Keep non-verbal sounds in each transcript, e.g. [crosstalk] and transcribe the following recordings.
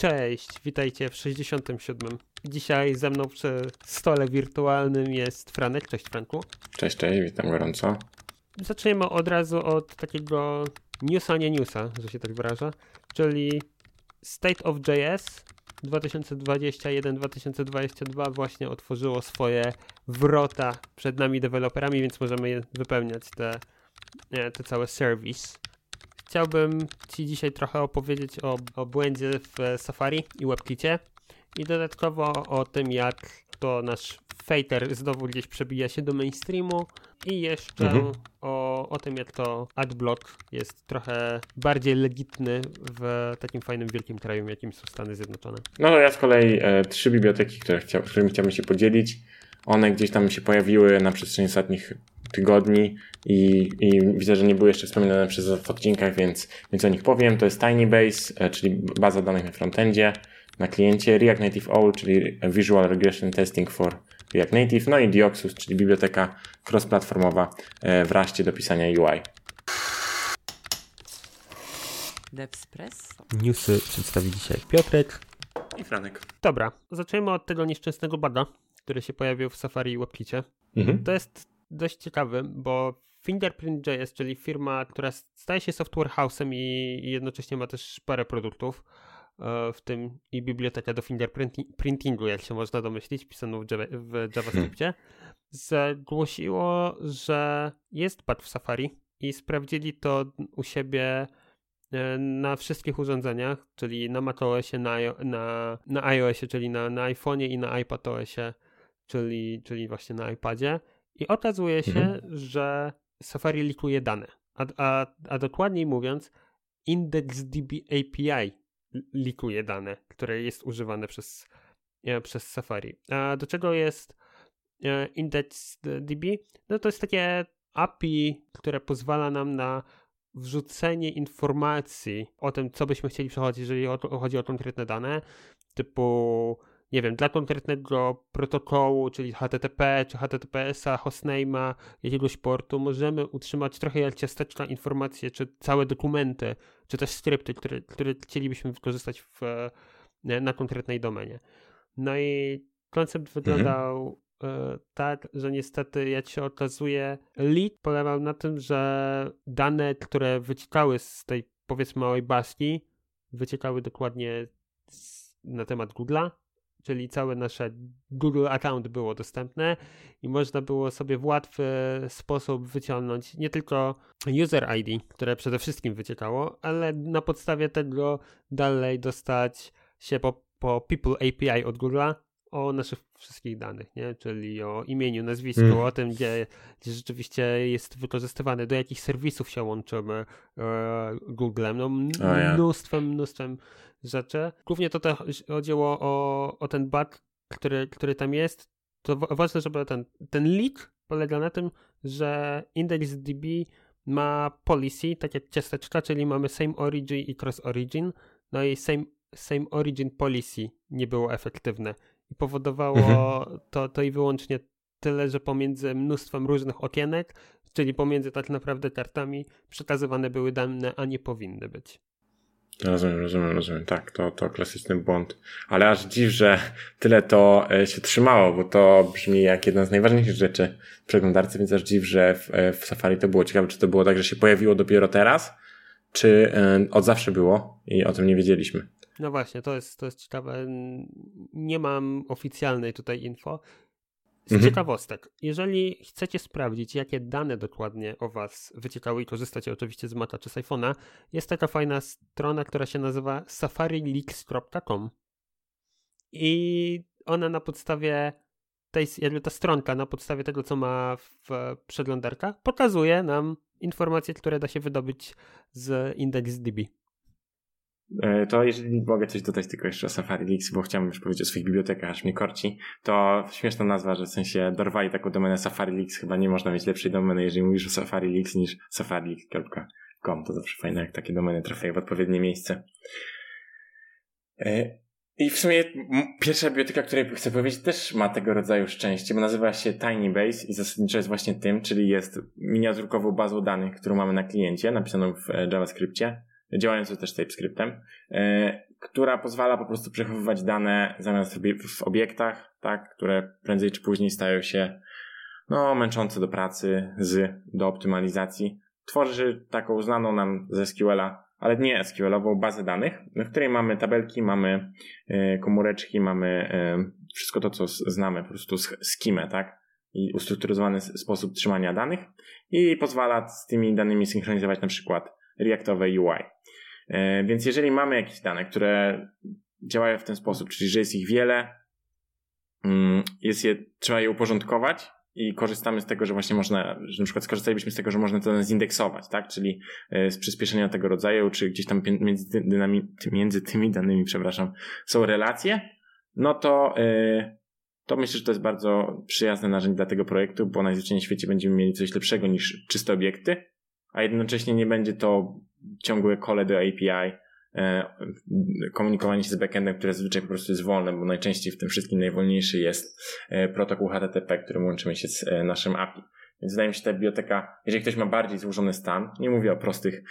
Cześć, witajcie w 67. Dzisiaj ze mną przy stole wirtualnym jest Franek. Cześć Franku. Cześć, cześć, witam gorąco. Zaczniemy od razu od takiego newsa, nie newsa, że się tak wyraża, czyli State of JS 2021-2022 właśnie otworzyło swoje wrota przed nami deweloperami, więc możemy wypełniać te, te całe service. Chciałbym Ci dzisiaj trochę opowiedzieć o, o błędzie w Safari i WebKicie i dodatkowo o tym, jak to nasz Fater znowu gdzieś przebija się do mainstreamu i jeszcze mhm. o, o tym, jak to AdBlock jest trochę bardziej legitny w takim fajnym, wielkim kraju, jakim są Stany Zjednoczone. No to ja z kolei e, trzy biblioteki, które chcia, którymi chciałbym się podzielić. One gdzieś tam się pojawiły na przestrzeni ostatnich tygodni i, i widzę, że nie były jeszcze wspominane przez w odcinkach, więc, więc o nich powiem. To jest TinyBase, e, czyli baza danych na frontendzie, na kliencie, React Native OWL, czyli Visual Regression Testing for React Native, no i Dioxus, czyli biblioteka cross-platformowa e, w raście do pisania UI. Devspresso. Newsy przedstawi dzisiaj Piotrek i Franek. Dobra, zaczniemy od tego nieszczęsnego bada, który się pojawił w Safari i WebKicie. Mhm. To jest dość ciekawy, bo Fingerprint.js, czyli firma, która staje się software house'em i, jednocześnie ma też parę produktów, e, w tym i biblioteka do fingerprintingu, jak się można domyślić, pisaną w, Java, w JavaScriptie, [laughs] zgłosiło, że jest bug w Safari i sprawdzili to u siebie e, na wszystkich urządzeniach, czyli na macOSie, na, na, na iOSie, czyli na, na iPhone'ie i na iPadOSie, czyli, czyli właśnie na iPadzie i okazuje się, mhm. że Safari likuje dane. A, a, a dokładniej mówiąc, IndexDB API likuje dane, które jest używane przez, e, przez Safari. A do czego jest e, IndexDB? No to jest takie API, które pozwala nam na wrzucenie informacji o tym, co byśmy chcieli przechodzić, jeżeli chodzi o konkretne dane, typu nie wiem, dla konkretnego protokołu, czyli HTTP czy HTTPS-a, hostname'a, jakiegoś portu, możemy utrzymać trochę jak ciasteczka informacje, czy całe dokumenty, czy też skrypty, które, które chcielibyśmy wykorzystać w, e, na konkretnej domenie. No i koncept mhm. wyglądał mhm. tak, że niestety, jak się okazuje, lead polegał na tym, że dane, które wyciekały z tej powiedzmy małej baski, wyciekały dokładnie z, na temat Google'a, czyli całe nasze Google account było dostępne i można było sobie w łatwy sposób wyciągnąć nie tylko user ID, które przede wszystkim wyciekało, ale na podstawie tego dalej dostać się po, po People API od Google'a o naszych wszystkich danych, nie? czyli o imieniu, nazwisku, mm. o tym, gdzie, gdzie rzeczywiście jest wykorzystywane, do jakich serwisów się łączymy e, Googlem. No, mnóstwem, mnóstwem rzeczy. Głównie to chodziło o, o ten bug, który, który tam jest. To ważne, żeby ten, ten leak polega na tym, że IndexDB ma policy, tak jak ciasteczka, czyli mamy same origin i cross origin, no i same, same origin policy nie było efektywne i powodowało mhm. to, to i wyłącznie tyle, że pomiędzy mnóstwem różnych okienek, czyli pomiędzy tak naprawdę kartami przekazywane były dane, a nie powinny być. Rozumiem, rozumiem, rozumiem. Tak, to, to klasyczny błąd. Ale aż dziw, że tyle to e, się trzymało, bo to brzmi jak jedna z najważniejszych rzeczy w przeglądarce, więc aż dziw, że w, e, w Safari to było. Ciekawe, czy to było tak, że się pojawiło dopiero teraz, czy e, od zawsze było i o tym nie wiedzieliśmy. No właśnie, to jest, to jest ciekawe. Nie mam oficjalnej tutaj info. Z mhm. ciekawostek, jeżeli chcecie sprawdzić, jakie dane dokładnie o Was wyciekały i korzystacie oczywiście z Maca czy z iPhone'a, jest taka fajna strona, która się nazywa safarilleaks.com i ona na podstawie tej, jakby ta stronka na podstawie tego, co ma w przeglądarkach, pokazuje nam informacje, które da się wydobyć z IndexDB. E, to jeżeli mogę coś dodać tylko jeszcze o Safari Leaks, bo chciałbym już powiedzieć o swoich bibliotekach, aż mnie korci, to śmieszna nazwa, że w sensie dorwali taką domenę Safari Leaks, chyba nie można mieć lepszej domeny, jeżeli mówisz o Safari Leaks niż safarileaks.com. To zawsze fajne, jak takie domeny trafiają w odpowiednie miejsce. E, I w sumie pierwsza biblioteka, której chcę powiedzieć, też ma tego rodzaju szczęście, bo nazywa się TinyBase i zasadniczo jest właśnie tym, czyli jest miniaturkową bazą danych, którą mamy na kliencie, napisaną w e, JavaScriptie działający też TypeScriptem, e, która pozwala po prostu przechowywać dane zamiast w obiektach, tak, które prędzej czy później stają się no, męczące do pracy, z, do optymalizacji. Tworzy taką znaną nam ze SQL-a, ale nie SQL-ową bazę danych, w której mamy tabelki, mamy y, komóreczki, mamy y, wszystko to, co znamy, po prostu schemę, tak? I ustrukturyzowany sposób trzymania danych i pozwala z tymi danymi synchronizować na przykład Reactowe UI. Y, więc jeżeli mamy jakieś dane, które działają w ten sposób, czyli że jest ich wiele, mm, jest je, trzeba je uporządkować, i korzystamy z tego, że właśnie można, że na przykład skorzystalibyśmy z tego, że można to zindeksować, tak? Czyli e, z przyspieszenia tego rodzaju, czy gdzieś tam między, dynami, między tymi danymi, przepraszam, są relacje, no to, e, to myślę, że to jest bardzo przyjazne narzędzie dla tego projektu, bo najzwyczajniej w świecie będziemy mieli coś lepszego niż czyste obiekty, a jednocześnie nie będzie to ciągłe kole do API, E, komunikowanie się z backendem, które zazwyczaj po prostu jest wolne, bo najczęściej w tym wszystkim najwolniejszy jest e, protokół HTTP, którym łączymy się z e, naszym API. Więc wydaje mi się, ta biblioteka, jeżeli ktoś ma bardziej złożony stan, nie mówię o prostych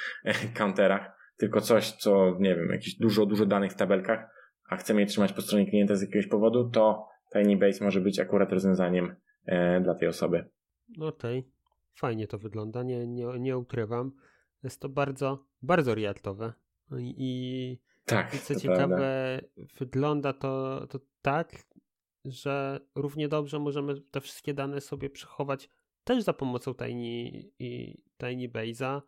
counterach, tylko coś, co, nie wiem, jakieś dużo, dużo danych w tabelkach, a chcemy je trzymać po stronie klienta z jakiegoś powodu, to Tinybase może być akurat rozwiązaniem dla tej osoby. Okej, okay. fajnie to wygląda, nie, nie, nie ukrywam. Jest to bardzo, bardzo reaktowe. I, tak, i co ciekawe, prawda. wygląda to, to tak, że równie dobrze możemy te wszystkie dane sobie przechować też za pomocą Tiny, i Tiny Base'a,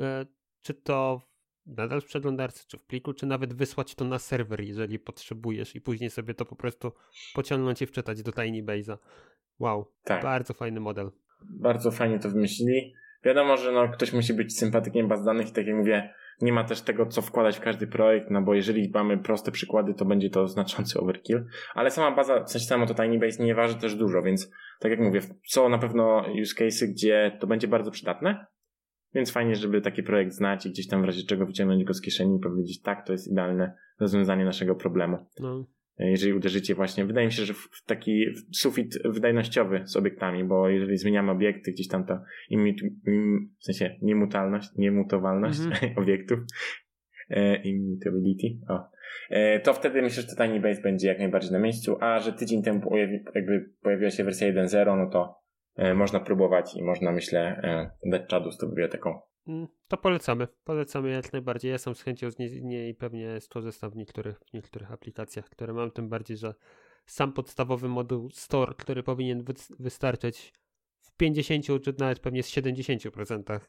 e, czy to nadal w przeglądarce, czy w pliku, czy nawet wysłać to na serwer, jeżeli potrzebujesz i później sobie to po prostu pociągnąć i wczytać do Tiny Base'a. Wow, tak. bardzo fajny model. Bardzo fajnie to wymyślili. Wiadomo, że no, ktoś musi być sympatykiem baz danych i tak jak mówię, nie ma też tego, co wkładać w każdy projekt, no bo jeżeli mamy proste przykłady, to będzie to znaczący overkill. Ale sama baza, w sensie samo to Tiny Base nie waży też dużo, więc tak jak mówię, są na pewno use cases, gdzie to będzie bardzo przydatne, więc fajnie, żeby taki projekt znać i gdzieś tam w razie czego wyciągnąć go z kieszeni i powiedzieć, tak, to jest idealne rozwiązanie naszego problemu. No jeżeli uderzycie właśnie, wydaje mi się, że w taki sufit wydajnościowy z obiektami, bo jeżeli zmieniamy obiekty, gdzieś tam to imit, im, w sensie niemutalność, niemutowalność mm-hmm. [laughs] obiektów, e, immutability, o, e, to wtedy myślę, że to Tiny Base będzie jak najbardziej na miejscu, a że tydzień temu pojawi, jakby pojawiła się wersja 1.0, no to e, można próbować i można, myślę, e, dać czadu z tą biblioteką. Mm, to polecamy. Polecamy jak najbardziej. Ja sam z chęcią z niej pewnie skorzystam w niektórych, w niektórych aplikacjach, które mam, tym bardziej, że sam podstawowy moduł Store, który powinien wy wystarczyć w 50 czy nawet pewnie z 70%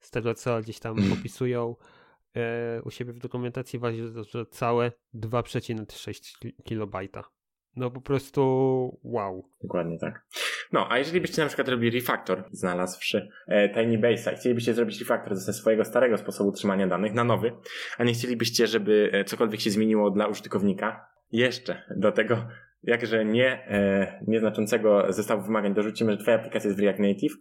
z tego, co gdzieś tam [clears throat] opisują e, u siebie w dokumentacji, waży, że całe 2,6 kilobajta. No po prostu wow. Dokładnie tak. No, a jeżeli byście na przykład robili refactor, znalazłszy e, Tiny Base'a chcielibyście zrobić refactor ze swojego starego sposobu trzymania danych na nowy, a nie chcielibyście, żeby e, cokolwiek się zmieniło dla użytkownika, jeszcze do tego jakże nie, e, nieznaczącego zestawu wymagań dorzucimy, że twoja aplikacja jest w React Native.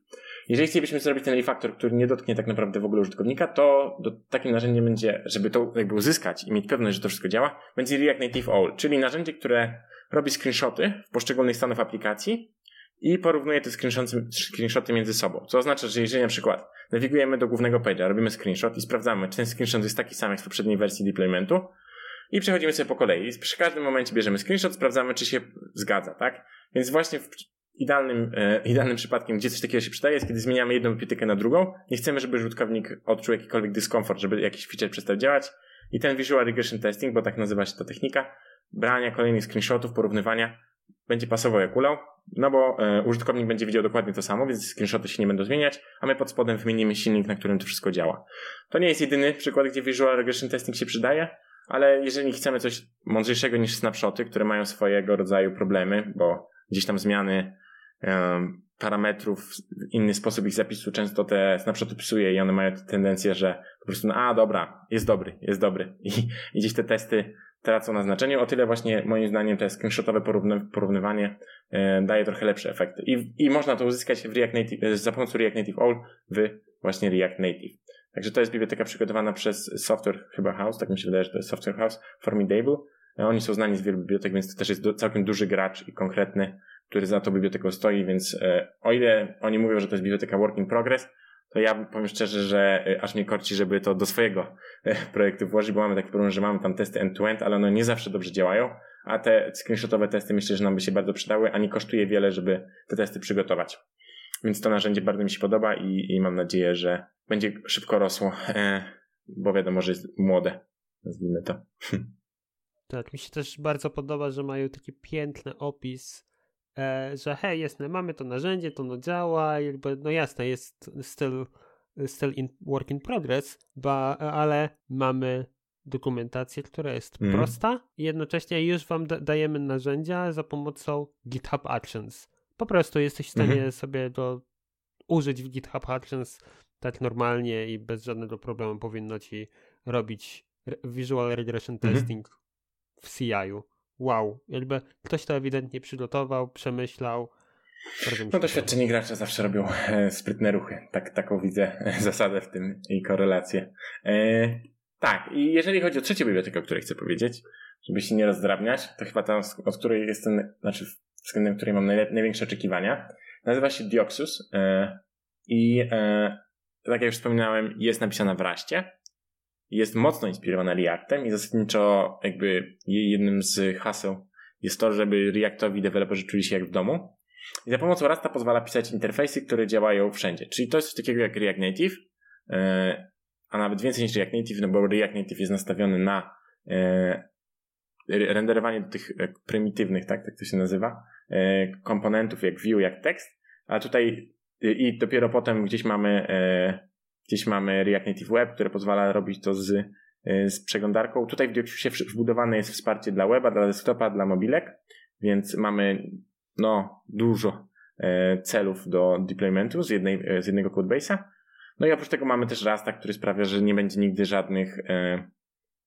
Jeżeli chcielibyśmy zrobić ten refactor, który nie dotknie tak naprawdę w ogóle użytkownika, to do, takim narzędziem będzie, żeby to jakby uzyskać i mieć pewność, że to wszystko działa, będzie React Native All, czyli narzędzie, które robi screenshoty poszczególnych stanów aplikacji i porównuje te screenshoty między sobą. Co oznacza, że jeżeli na przykład nawigujemy do głównego page'a, robimy screenshot i sprawdzamy, czy ten screenshot jest taki sam jak z poprzedniej wersji deploymentu i przechodzimy sobie po kolei. Przy każdym momencie bierzemy screenshot, sprawdzamy, czy się zgadza, tak? Więc właśnie w idealnym, e, idealnym przypadkiem, gdzie coś takiego się przydaje, jest kiedy zmieniamy jedną bibliotekę na drugą. Nie chcemy, żeby użytkownik odczuł jakikolwiek dyskomfort, żeby jakiś feature przestał działać. I ten Visual Regression Testing, bo tak nazywa się ta technika, brania kolejnych screenshotów, porównywania będzie pasował jak ulał, no bo e, użytkownik będzie widział dokładnie to samo, więc screenshoty się nie będą zmieniać, a my pod spodem wymienimy silnik, na którym to wszystko działa. To nie jest jedyny przykład, gdzie Visual Regression Testing się przydaje, ale jeżeli chcemy coś mądrzejszego niż snapshoty, które mają swojego rodzaju problemy, bo gdzieś tam zmiany parametrów, inny sposób ich zapisu często te snapshoty psuje i one mają tendencję, że po prostu, no, a dobra, jest dobry, jest dobry. I, i gdzieś te testy tracą na znaczeniu. O tyle właśnie moim zdaniem to screenshotowe porówny, porównywanie e, daje trochę lepsze efekty. I, I można to uzyskać w React Native, e, za pomocą React Native All w właśnie React Native. Także to jest biblioteka przygotowana przez Software chyba House, tak mi się wydaje, że to jest Software House, Formidable. E, oni są znani z wielu bibliotek, więc to też jest całkiem duży gracz i konkretny, który za tą biblioteką stoi, więc e, o ile oni mówią, że to jest biblioteka work in progress, to ja powiem szczerze, że e, aż mnie korci, żeby to do swojego e, projektu włożyć, bo mamy taki problem, że mamy tam testy end-to-end, ale one nie zawsze dobrze działają, a te screenshotowe testy myślę, że nam by się bardzo przydały, a nie kosztuje wiele, żeby te testy przygotować. Więc to narzędzie bardzo mi się podoba i, i mam nadzieję, że będzie szybko rosło, bo wiadomo, że jest młode, nazwijmy to. [laughs] Tak, mi się też bardzo podoba, że mają taki piękny opis, że hej, jasne, mamy to narzędzie, to no działa, jakby, no jasne, jest still, still in work in progress, ba, ale mamy dokumentację, która jest mm. prosta i jednocześnie już wam da dajemy narzędzia za pomocą GitHub Actions. Po prostu jesteś w stanie mm -hmm. sobie to użyć w GitHub Actions tak normalnie i bez żadnego problemu powinno ci robić Visual Regression mhm. Testing mm -hmm w CI-u. Wow, jakby ktoś to ewidentnie przygotował, przemyślał. No doświadczeni gracze zawsze robią e, sprytne ruchy. Tak, taką widzę [laughs] zasadę w tym i korelację. E, tak, i jeżeli chodzi o trzecią bibliotekę, o której chcę powiedzieć, żeby się nie rozdrabniać, to chyba ta, od której jestem, znaczy względem której mam największe oczekiwania, nazywa się Dioxus e, i e, tak jak już wspominałem, jest napisana w Raście jest mocno inspirowana Reactem i zasadniczo jakby jednym z haseł jest to, żeby Reactowi deweloperzy czuli się jak w domu. I za pomocą Rasta pozwala pisać interfejsy, które działają wszędzie. Czyli to jest coś takiego jak React Native, e, a nawet więcej niż React Native, no bo React Native jest nastawiony na e, renderowanie do tych e, prymitywnych, tak, tak to się nazywa, komponentów jak view, jak tekst, a tutaj i dopiero potem gdzieś mamy Gdzieś mamy React Native Web, które pozwala robić to z, y, z przeglądarką. Tutaj w Dioxusie wbudowane jest wsparcie dla weba, dla desktopa, dla mobilek, więc mamy no, dużo e, celów do deploymentu z, jednej, e, z jednego codebase'a. No i oprócz tego mamy też Rasta, który sprawia, że nie będzie nigdy żadnych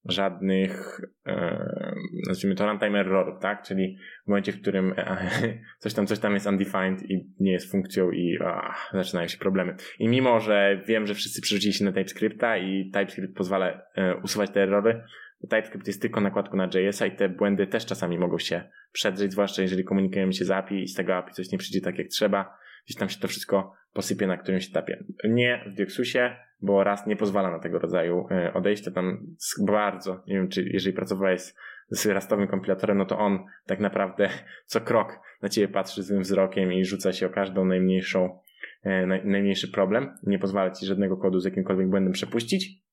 żadnych, e, nazwijmy to runtime errorów, tak? Czyli w momencie, w którym e, [laughs] coś tam, coś tam jest undefined i nie jest funkcją i a, zaczynają się problemy. I mimo, że wiem, że wszyscy przerzucili się na TypeScripta i TypeScript pozwala e, usuwać te errory, TypeScript jest tylko nakładką na JS-a i te błędy też czasami mogą się przedrzeć, zwłaszcza jeżeli komunikujemy się z API i z tego API coś nie przyjdzie tak jak trzeba, gdzieś tam się to wszystko posypie na którymś etapie. Nie w Dioxusie, bo raz nie pozwala na tego rodzaju e, odejścia. Tam bardzo, nie wiem, czy jeżeli pracowałeś z, z rastowym kompilatorem, no to on tak naprawdę [laughs] co krok na ciebie patrzy złym wzrokiem i rzuca się o każdą najmniejszą, e, naj, najmniejszy problem. Nie pozwala ci żadnego kodu z jakimkolwiek błędem przepuścić.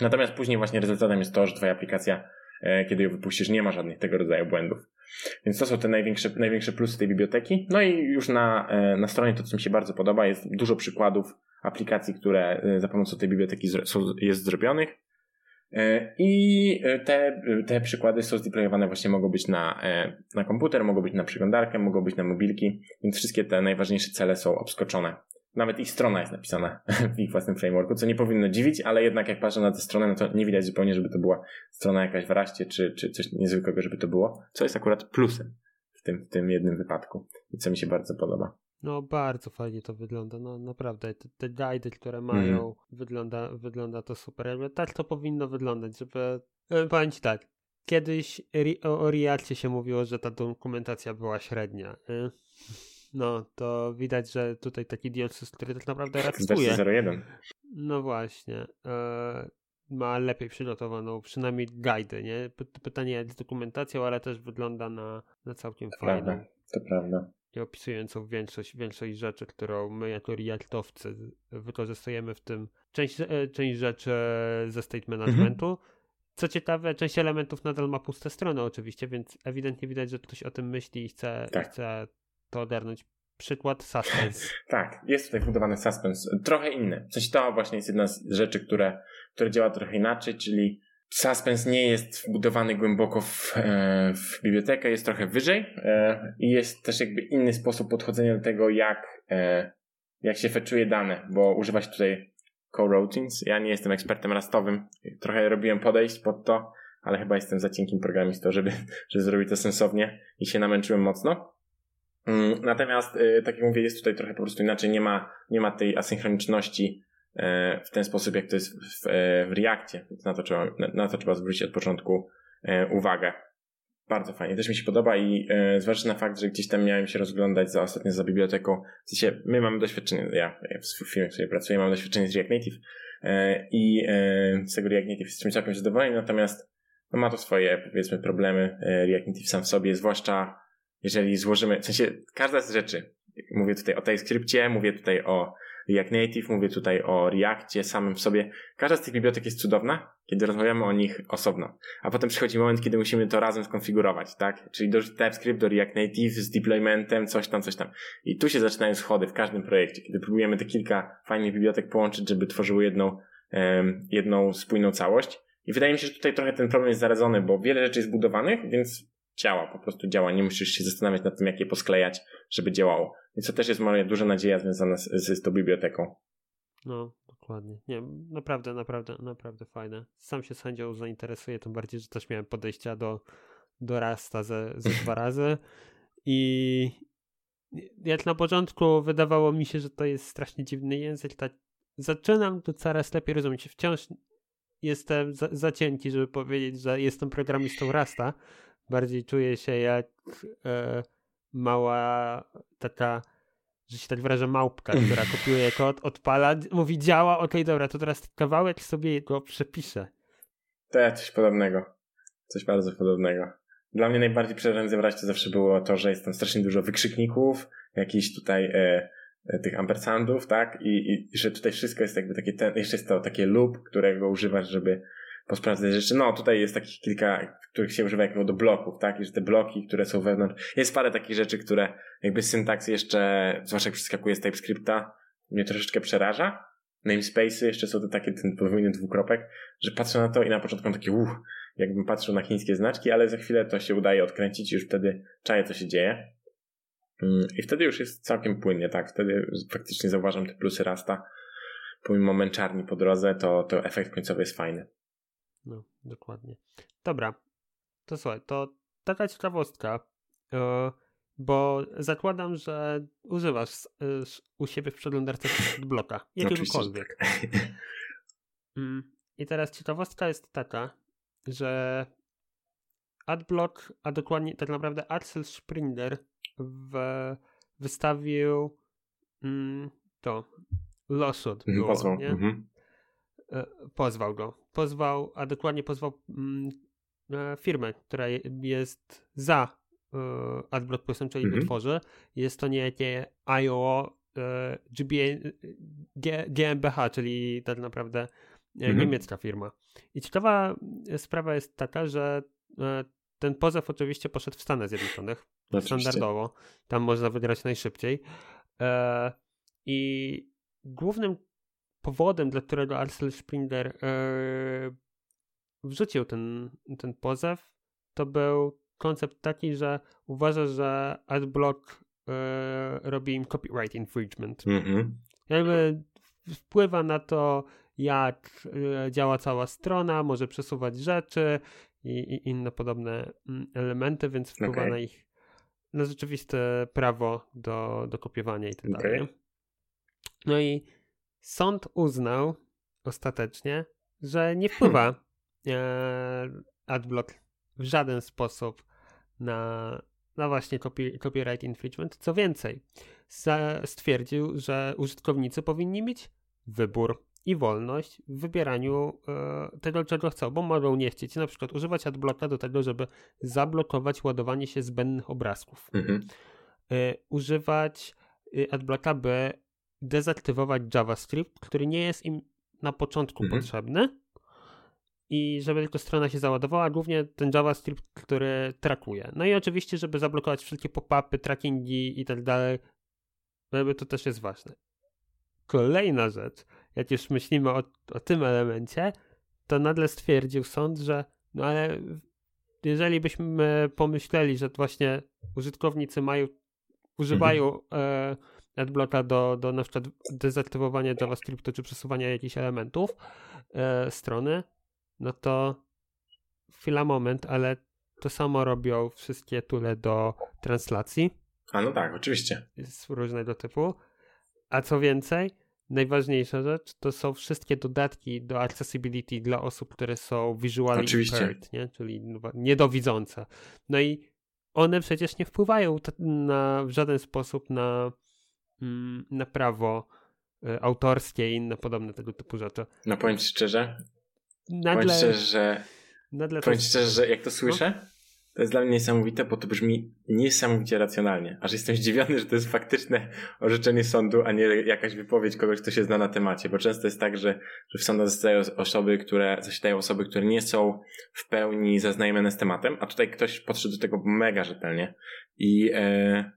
Natomiast później właśnie rezultatem jest to, że twoja aplikacja, kiedy ją wypuścisz, nie ma żadnych tego rodzaju błędów. Więc to są te największe, największe plusy tej biblioteki. No i już na, na stronie to, co mi się bardzo podoba, jest dużo przykładów aplikacji, które e, za pomocą tej biblioteki są, jest zrobionych. E, I e, te, te przykłady są zdeployowane właśnie mogą być na, na komputer, mogą być na przeglądarkę, mogą być na mobilki, więc wszystkie te najważniejsze cele są obskoczone. Nawet ich strona jest napisana [laughs] w ich własnym frameworku, co nie powinno dziwić, ale jednak jak patrzę na tę stronę, no to nie widać zupełnie, żeby to była strona jakaś w raście, czy, czy coś niezwykłego, żeby to było, co jest akurat plusem w tym, w tym jednym wypadku i co mi się bardzo podoba. No bardzo fajnie to wygląda, no naprawdę te, te guidy, które mają, mm. wygląda, wygląda to super, jakby tak to powinno wyglądać, żeby, e, powiem Ci tak, kiedyś o, o Reactie się mówiło, że ta dokumentacja była średnia, y? No to widać, że tutaj taki DLSys, który tak naprawdę racuje. 01. No właśnie, e, ma lepiej przygotowaną przynajmniej guidy, nie? Pytanie jak z dokumentacją, ale też wygląda na, na całkiem. Prawda, to prawda i opisującą większość, większość rzeczy, którą my jako Reactowcy wykorzystujemy w tym. Część, e, część rzeczy ze state managementu. Mhm. Co ciekawe, część elementów nadal ma puste strony oczywiście, więc ewidentnie widać, że ktoś o tym myśli i chce, tak. chce to ogarnąć. Przykład suspense. [laughs] tak, jest tutaj wbudowany suspense. Trochę inny. W sensie to właśnie jest jedna z rzeczy, które, które działa trochę inaczej, czyli Suspense nie jest wbudowany głęboko w, e, w bibliotekę, jest trochę wyżej e, i jest też jakby inny sposób podchodzenia do tego, jak, e, jak się feczuje dane, bo używa się tutaj coroutines. Ja nie jestem ekspertem rastowym, trochę robiłem podejść pod to, ale chyba jestem za cienkim programistą, żeby, żeby zrobić to sensownie i się namęczyłem mocno. Mm, natomiast, tak jak mówię, jest tutaj trochę po prostu inaczej, nie ma, nie ma tej asynchroniczności E, w ten sposób, jak to jest w, e, w Reakcie. Więc na to, trzeba, na to trzeba zwrócić od początku e, uwagę. bardzo fajnie, też mi się podoba i e, zważywszy na fakt, że gdzieś tam miałem się rozglądać za ostatnio za biblioteką, w sensie my mamy doświadczenie, ja, w firmie, w której pracuję, mam doświadczenie z React Native e, i e, z tego React Native jestem całkiem zadowolony, natomiast no, ma to swoje, powiedzmy, problemy e, React Native sam w sobie, zwłaszcza jeżeli złożymy, w sensie każda z rzeczy, mówię tutaj o TypeScriptie, mówię tutaj o React Native, mówię tutaj o Reactie samym w sobie. Każda z tych bibliotek jest cudowna, kiedy rozmawiamy o nich osobno. A potem przychodzi moment, kiedy musimy to razem skonfigurować, tak? Czyli do TypeScript, do React Native z deploymentem, coś tam, coś tam. I tu się zaczynają schody w każdym projekcie, kiedy próbujemy te kilka fajnych bibliotek połączyć, żeby tworzyły jedną, um, jedną spójną całość. I wydaje mi się, że tutaj trochę ten problem jest zaradzony, bo wiele rzeczy jest budowanych, więc działa, po prostu działa. Nie musisz się zastanawiać nad tym, jak je posklejać, żeby działało. Więc to też jest moja duża nadzieja związana z, z, z tą biblioteką. No, dokładnie. Nie, naprawdę, naprawdę, naprawdę fajne. Sam się sędzią zainteresuję, tym bardziej, że też miałem podejścia do, do Rasta ze, ze dwa [laughs] razy i jak na początku wydawało mi się, że to jest strasznie dziwny język, tak zaczynam to coraz lepiej rozumieć. Wciąż jestem za, za cienki, żeby powiedzieć, że jestem programistą Rasta, bardziej czuję się jak e, mała taka, że się tak wyrażę, małpka, która [laughs] kopiuje kod, odpala, mówi działa, okej, okay, dobra, to teraz kawałek sobie go przepiszę. To ja coś podobnego. Coś bardzo podobnego. Dla mnie najbardziej przerażającym w to zawsze było to, że jest tam strasznie dużo wykrzykników, jakichś tutaj e, e, tych ampersandów, tak? I, I, że tutaj wszystko jest jakby takie, ten, jeszcze jest to takie loop, którego używasz, żeby posprawdzać rzeczy. No, tutaj jest takich kilka, których się używa jako do bloków, tak? I że te bloki, które są wewnątrz. Jest parę takich rzeczy, które jakby syntaks jeszcze, zwłaszcza jak przeskakuje z TypeScripta, mnie troszeczkę przeraża. Namespace'y jeszcze są to takie, ten podwójny dwukropek, że patrzę na to i na początku mam takie uff, jakbym patrzył na chińskie znaczki, ale za chwilę to się udaje odkręcić i już wtedy czaję, co się dzieje. Mm, I wtedy już jest całkiem płynnie, tak? Wtedy faktycznie zauważam te plusy Rasta. Pomimo męczarni po drodze, to, to efekt końcowy jest fajny. No, dokładnie. Dobra, to słuchaj, to taka ciekawostka, yy, bo zakładam, że używasz yy, u siebie w przeglądarce bloka, [laughs] jakiegokolwiek. Tak. Mm, I teraz ciekawostka jest taka, że AdBlock, a dokładnie tak naprawdę Axel Springer w, wystawił mm, to lawsuit było, Pozwał. Nie? Mhm. E, pozwał go. Pozwał, a dokładnie pozwał mm, e, firmę, która jest za e, AdBlock Plusem, czyli tworzy. Jest to niejakie IO GmbH, czyli tak naprawdę -hmm. niemiecka firma. I ciekawa sprawa jest taka, że ten pozew oczywiście poszedł w Stanach Zjednoczonych. Oczywiście. Standardowo. Tam można wygrać najszybciej. I głównym powodem, dla którego Arcel Springer yy, wrzucił ten, ten pozew, to był koncept taki, że uważa, że AdBlock yy, robi im copyright infringement. Mm -hmm. Jakby wpływa na to, jak yy, działa cała strona, może przesuwać rzeczy i, i inne podobne mm, elementy, więc wpływa okay. na ich na rzeczywiste prawo do, do kopiowania i tak okay. dalej. No i Sąd uznał ostatecznie, że nie wpływa e, adblock w żaden sposób na, na właśnie copy, copyright infringement. Co więcej, stwierdził, że użytkownicy powinni mieć wybór i wolność w wybieraniu e, tego, czego chcą, bo mogą nie chcieć na przykład używać adblocka do tego, żeby zablokować ładowanie się zbędnych obrazków. Mhm. E, używać y, adblocka, by dezaktywować JavaScript, który nie jest im na początku mhm. potrzebny i żeby tylko strona się załadowała, głównie ten JavaScript, który trackuje. No i oczywiście, żeby zablokować wszelkie pop-upy, trackingi i tak dalej, to też jest ważne. Kolejna rzecz, jak już myślimy o, o tym elemencie, to nagle stwierdził sąd, że no ale jeżeli byśmy pomyśleli, że właśnie użytkownicy mają, używają mhm. e, adblocka do, do na przykład dezaktywowania JavaScriptu czy przesuwania jakichś elementów e, strony, no to chwila, moment, ale to samo robią wszystkie tule do translacji. A no tak, oczywiście. Z różnego typu. A co więcej, najważniejsza rzecz to są wszystkie dodatki do accessibility dla osób, które są visually Oczywiście. impaired, nie? czyli niedowidzące. No i one przecież nie wpływają na, w żaden sposób na, na prawo e, autorskie i inne podobne tego typu rzeczy. No powiem ci szczerze, Nadle, powiem szczerze, że, nadle powiem szczerze, że jak to słyszę, no? To jest dla mnie niesamowite, bo to brzmi niesamowicie racjonalnie. Aż jestem zdziwiony, że to jest faktyczne orzeczenie sądu, a nie jakaś wypowiedź kogoś, kto się zna na temacie. Bo często jest tak, że, że w sądach zasiadają osoby, które, zasiadają osoby, które nie są w pełni zaznajomione z tematem, a tutaj ktoś podszedł do tego mega rzetelnie. I e,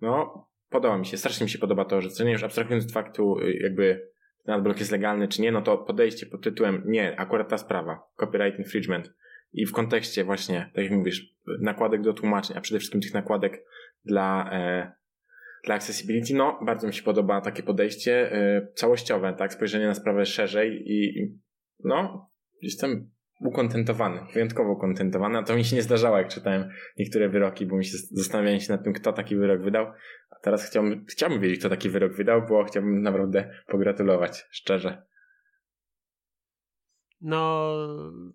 no, podoba mi się, strasznie mi się podoba to orzeczenie. Już abstrahując od faktu, jakby ten adblock jest legalny czy nie, no to podejście pod tytułem nie, akurat ta sprawa, copyright infringement, i w kontekście właśnie, tak jak mówisz, nakładek do tłumaczeń, a przede wszystkim tych nakładek dla, e, dla accessibility, no bardzo mi się podoba takie podejście e, całościowe, tak, spojrzenie na sprawę szerzej i no, jestem ukontentowany, wyjątkowo ukontentowany, a to mi się nie zdarzało, jak czytałem niektóre wyroki, bo mi się zastanawiałem się nad tym, kto taki wyrok wydał, a teraz chciałbym, chciałbym wiedzieć, kto taki wyrok wydał, bo chciałbym naprawdę pogratulować, szczerze. No,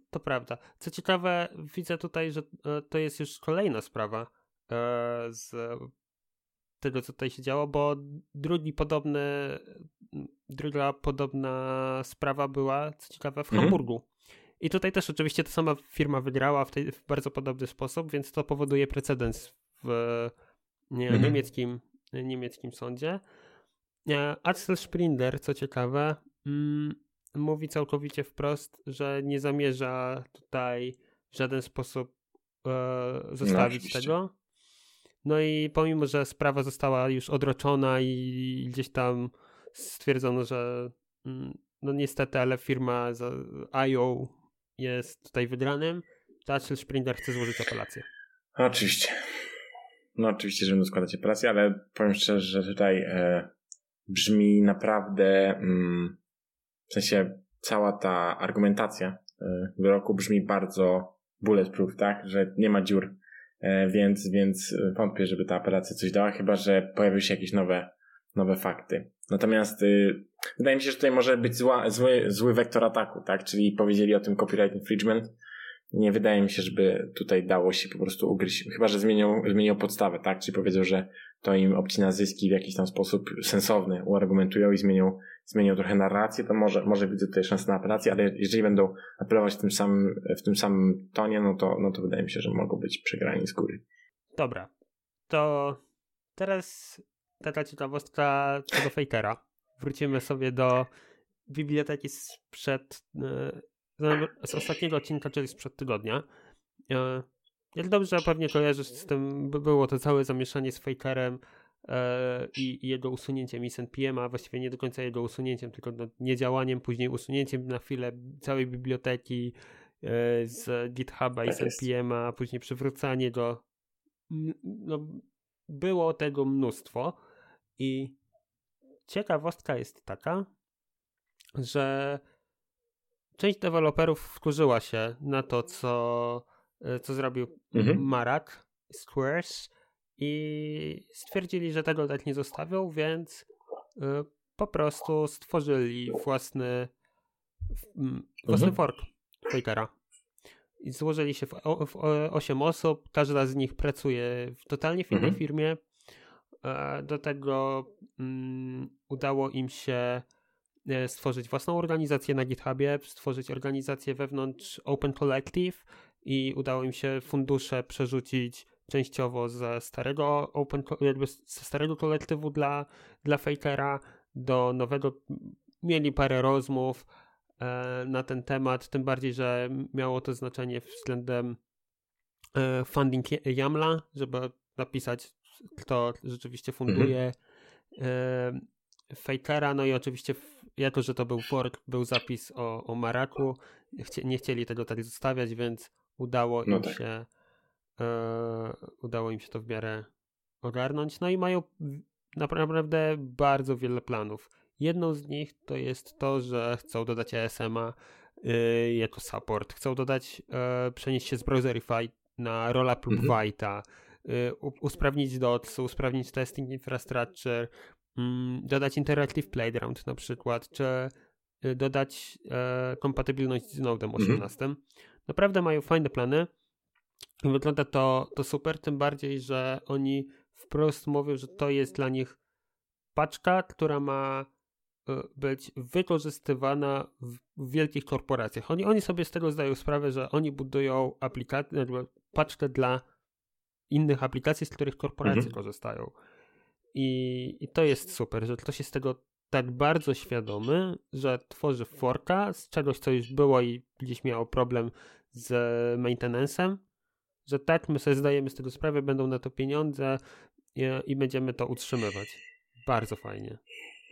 to prawda. Co ciekawe, widzę tutaj, że e, to jest już kolejna sprawa e, z tego, co tutaj się działo, bo drugi podobny, druga podobna sprawa była, co ciekawe, w mhm. Hamburgu. I tutaj też oczywiście ta sama firma wygrała w, tej, w bardzo podobny sposób, więc to powoduje precedens w nie, mhm. niemieckim, niemieckim sądzie. E, Axel Springer, co ciekawe, mm, mówi całkowicie wprost, że nie zamierza tutaj w żaden sposób e, zostawić no, tego. No i pomimo, że sprawa została już odroczona i gdzieś tam stwierdzono, że mm, no niestety, ale firma IO jest tutaj wygranym, Axel Springer chce złożyć apelację. Oczywiście. No oczywiście, że będą składać apelację, ale powiem szczerze, że tutaj e, brzmi naprawdę mm, w sensie cała ta argumentacja e, wyroku brzmi bardzo bulletproof, tak? Że nie ma dziur, e, więc, więc wątpię, żeby ta apelacja coś dała, chyba że pojawiły się jakieś nowe, nowe fakty. Natomiast y, wydaje mi się, że tutaj może być zła, zły, zły wektor ataku, tak? Czyli powiedzieli o tym copyright infringement, nie wydaje mi się, żeby tutaj dało się po prostu ugryźć, chyba że zmienią, zmienią podstawę, tak? Czyli powiedzą, że to im obcina zyski w jakiś tam sposób sensowny, uargumentują i zmienią, zmienią trochę narrację, to może, może widzę tutaj szansę na apelację, ale jeżeli będą apelować w tym samym, w tym samym tonie, no to, no to wydaje mi się, że mogą być przegrani z góry. Dobra. To teraz taka ciekawostka do Fakera. Wrócimy sobie do biblioteki sprzed e, z ostatniego odcinka, czyli sprzed tygodnia. E, jak dobrze pewnie kojarzysz z tym, było to całe zamieszanie z Fakerem e, i, jego usunięciem i SNPM, a właściwie nie do końca jego usunięciem, tylko niedziałaniem, później usunięciem na chwilę całej biblioteki z GitHuba i tak SNPM, a później przywrócanie go. No, było tego mnóstwo i ciekawostka jest taka, że część deweloperów wkurzyła się na to, co, e, co zrobił mhm. Marak Squares i stwierdzili, że tego tak nie zostawią, więc e, po prostu stworzyli własny własny mhm. fork Fakera. I złożyli się w, w 8 osób, każda z nich pracuje w totalnie w innej mhm. firmie. E, do tego um, udało im się E, stworzyć własną organizację na GitHubie, stworzyć organizację wewnątrz Open Collective i udało im się fundusze przerzucić częściowo ze starego Open, jakby ze starego kolektywu dla, dla Fakera do nowego. Mieli parę rozmów e, na ten temat, tym bardziej, że miało to znaczenie względem funding YAMLa, żeby napisać, kto rzeczywiście funduje mhm. Fakera, no i oczywiście jako, że to był fork, był zapis o, o Maraku, Chci, nie chcieli tego tak zostawiać, więc udało no im tak. się e, udało im się to w miarę ogarnąć. No i mają naprawdę bardzo wiele planów. Jedną z nich to jest to, że chcą dodać ESM-a y, jako support. Chcą dodać, y, przenieść się z Browserify na Rollup lub mhm. Vita, y, usprawnić DOTS, usprawnić testing infrastructure, mm, dodać Interactive Playground na przykład, czy y, dodać e, kompatybilność z Nodem 18. Mhm. Naprawdę mają fajne plany. Wygląda to, to super, tym bardziej, że oni wprost mówią, że to jest dla nich paczka, która ma e, być wykorzystywana w, w wielkich korporacjach. Oni, oni sobie z tego zdają sprawę, że oni budują aplikację, paczkę dla innych aplikacji, z których korporacje mhm. korzystają. I, I to jest super, że ktoś jest tego tak bardzo świadomy, że tworzy forka z czegoś, co już było i gdzieś miało problem z maintenance'em, że tak, my sobie zdajemy z tego sprawę, będą na to pieniądze i, i będziemy to utrzymywać. Bardzo fajnie.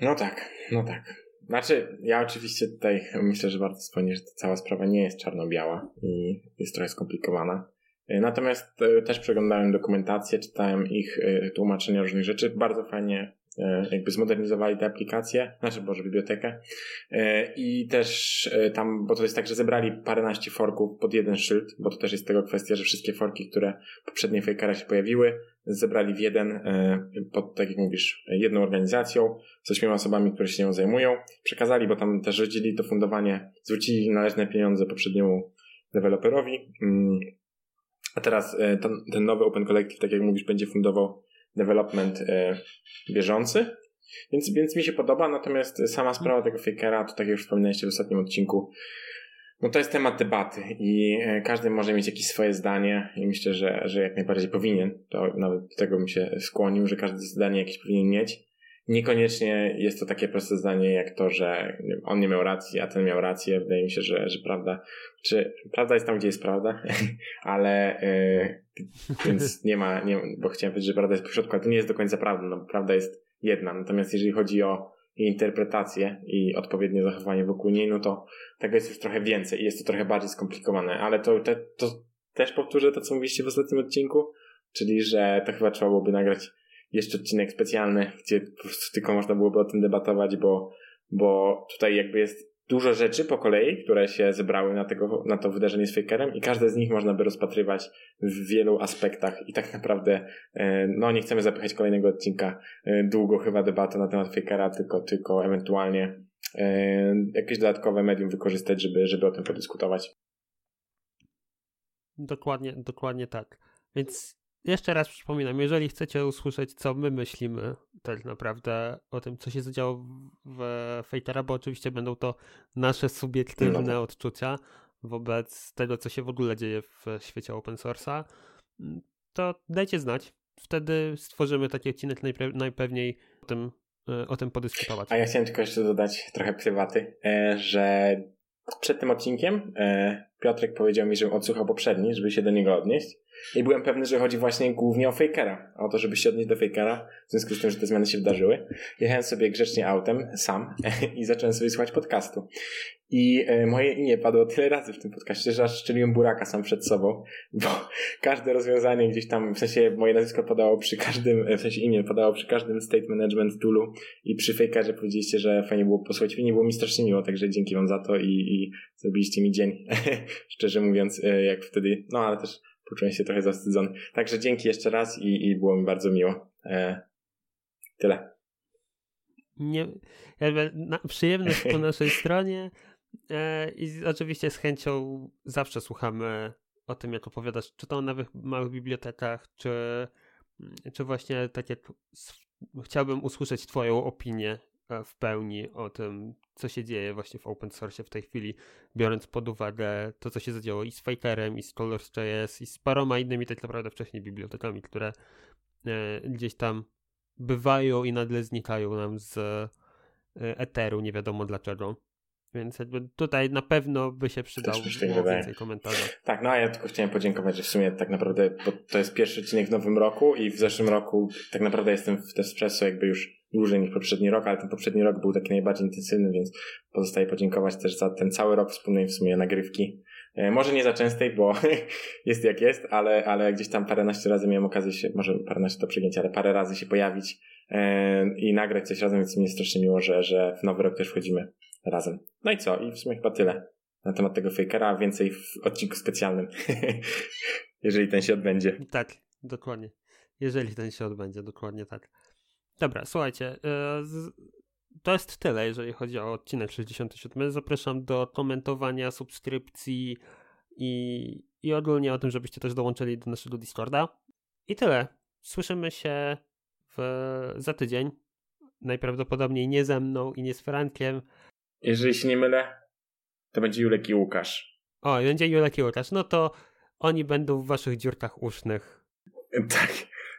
No tak, no tak. Znaczy, ja oczywiście tutaj myślę, że warto wspomnieć, że ta cała sprawa nie jest czarno-biała i jest trochę skomplikowana. Natomiast e, też przeglądałem dokumentację, czytałem ich e, tłumaczenia różnych rzeczy. Bardzo fajnie E, jakby zmodernizowali tę aplikację, znaczy Boże, bibliotekę e, i też e, tam, bo to jest tak, że zebrali paręnaście forków pod jeden szyld, bo to też jest tego kwestia, że wszystkie forki, które poprzednie Fakera się pojawiły, zebrali w jeden, pod, tak jak mówisz, jedną organizacją, z ośmioma osobami, które się nią zajmują, przekazali, bo tam też rozdzielili to fundowanie, zwrócili należne pieniądze poprzedniemu deweloperowi, mm. A teraz ten, ten nowy Open Collective, tak jak mówisz, będzie fundował development e, bieżący. Więc, więc mi się podoba, natomiast sama sprawa tego fakera, to tak jak już wspominaliście w ostatnim odcinku, no to jest temat debaty i e, każdy może mieć jakieś swoje zdanie i myślę, że, że jak najbardziej powinien. To nawet do tego bym się skłonił, że każdy zdanie jakieś powinien mieć. Niekoniecznie jest to takie proste zdanie jak to, że on nie miał racji, a ten miał rację. Wydaje mi się, że, że prawda, czy prawda jest tam, gdzie jest prawda, [laughs] ale yy, więc [laughs] nie ma, nie, bo chciałem powiedzieć, że prawda jest pośrodku, ale to nie jest do końca prawda, no prawda jest jedna. Natomiast jeżeli chodzi o interpretację i odpowiednie zachowanie wokół niej, no to tego jest już trochę więcej i jest to trochę bardziej skomplikowane, ale to, te, to też powtórzę to, co mówiliście w ostatnim odcinku, czyli że to chyba trzeba byłoby nagrać jeszcze odcinek specjalny, gdzie po prostu tylko można byłoby o tym debatować, bo, bo tutaj jakby jest dużo rzeczy po kolei, które się zebrały na, tego, na to wydarzenie z Fakerem i każde z nich można by rozpatrywać w wielu aspektach i tak naprawdę e, no nie chcemy zapychać kolejnego odcinka e, długo chyba debatę na temat Fakera, tylko, tylko ewentualnie e, jakieś dodatkowe medium wykorzystać, żeby, żeby o tym podyskutować. Dokładnie, dokładnie tak. Więc jeszcze raz przypominam, jeżeli chcecie usłyszeć, co my myślimy tak naprawdę o tym, co się zadziało w Fatera, bo oczywiście będą to nasze subiektywne no. odczucia wobec tego, co się w ogóle dzieje w świecie open source'a, to dajcie znać. Wtedy stworzymy taki odcinek najpewniej o tym, e, o tym podyskutować. A ja chciałem tylko jeszcze dodać trochę prywaty, e, że przed tym odcinkiem e, Piotrek powiedział mi, żebym odsłuchał poprzedni, żeby się do niego odnieść. I byłem pewny, że chodzi właśnie głównie o Fakera. O to, żeby się odnieść do Fakera, w związku z tym, że te zmiany się wydarzyły. Jechałem sobie grzecznie autem, sam, [laughs] i zacząłem sobie słuchać podcastu. I e, moje imię padło tyle razy w tym podcaście, że aż szczeliłem buraka sam przed sobą, [laughs] bo każde rozwiązanie gdzieś tam, w sensie moje nazwisko padało przy każdym, e, w sensie imię padało przy każdym state management toolu i przy Fakerze powiedzieliście, że fajnie było posłuchać. Nie było mi strasznie miło, także dzięki wam za to i, i zrobiliście mi dzień, [laughs] szczerze mówiąc, e, jak wtedy, no ale też poczułem się trochę zawstydzony. Także dzięki jeszcze raz i, i było mi bardzo miło. E, tyle. Nie, jakby na, przyjemność po [laughs] naszej stronie e, i oczywiście z chęcią zawsze słuchamy o tym, jak opowiadasz, czy to o nowych małych bibliotekach, czy, czy właśnie tak jak chciałbym usłyszeć twoją opinię w pełni o tym, co się dzieje właśnie w open source w tej chwili, biorąc pod uwagę to, co się zadziało i z Fakerem, i z Colors.js, i z paroma innymi tak naprawdę wcześniej bibliotekami, które e, gdzieś tam bywają i nagle znikają nam z e, eteru, nie wiadomo dlaczego. Więc jakby tutaj na pewno by się przydało tak więcej komentarzy. Tak, no a ja tylko chciałem podziękować, że w sumie tak naprawdę, bo to jest pierwszy odcinek w nowym roku i w zeszłym roku tak naprawdę jestem w Tespresso jakby już dłużej niż poprzedni rok, ale ten poprzedni rok był taki najbardziej intensywny, więc pozostaje podziękować też za ten cały rok wspólnej w sumie nagrywki. E, może nie za częstej, bo [laughs] jest jak jest, ale, ale gdzieś tam paręnaście razy miałem okazję się, może paręnaście to przegięcie, ale parę razy się pojawić e, i nagrać coś razem, więc mi jest strasznie miło, że, że w nowy rok też wchodzimy razem. No i co? I w sumie chyba tyle na temat tego fakera, więcej w odcinku specjalnym, [laughs] jeżeli ten się odbędzie. Tak, dokładnie. Jeżeli ten się odbędzie, dokładnie tak. Dobra, słuchajcie. To jest tyle, jeżeli chodzi o odcinek 67. Zapraszam do komentowania, subskrypcji i, i ogólnie o tym, żebyście też dołączyli do naszego Discorda. I tyle. Słyszymy się w, za tydzień. Najprawdopodobniej nie ze mną i nie z Frankiem. Jeżeli się nie mylę, to będzie Julek i Łukasz. O, będzie Julek i Łukasz. No to oni będą w waszych dziurkach usznych. [laughs] Tak.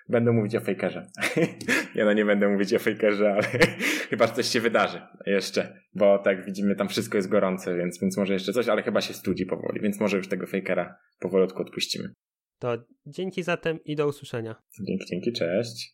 Będę mówić o fejkerze. [laughs] ja no nie będę mówić o fejkerze, ale [laughs] chyba coś się wydarzy jeszcze, bo tak widzimy, tam wszystko jest gorące, więc, więc może jeszcze coś, ale chyba się studzi powoli, więc może już tego fejkera powolutku odpuścimy. To dzięki zatem i do usłyszenia. Dzięki, dzięki, cześć.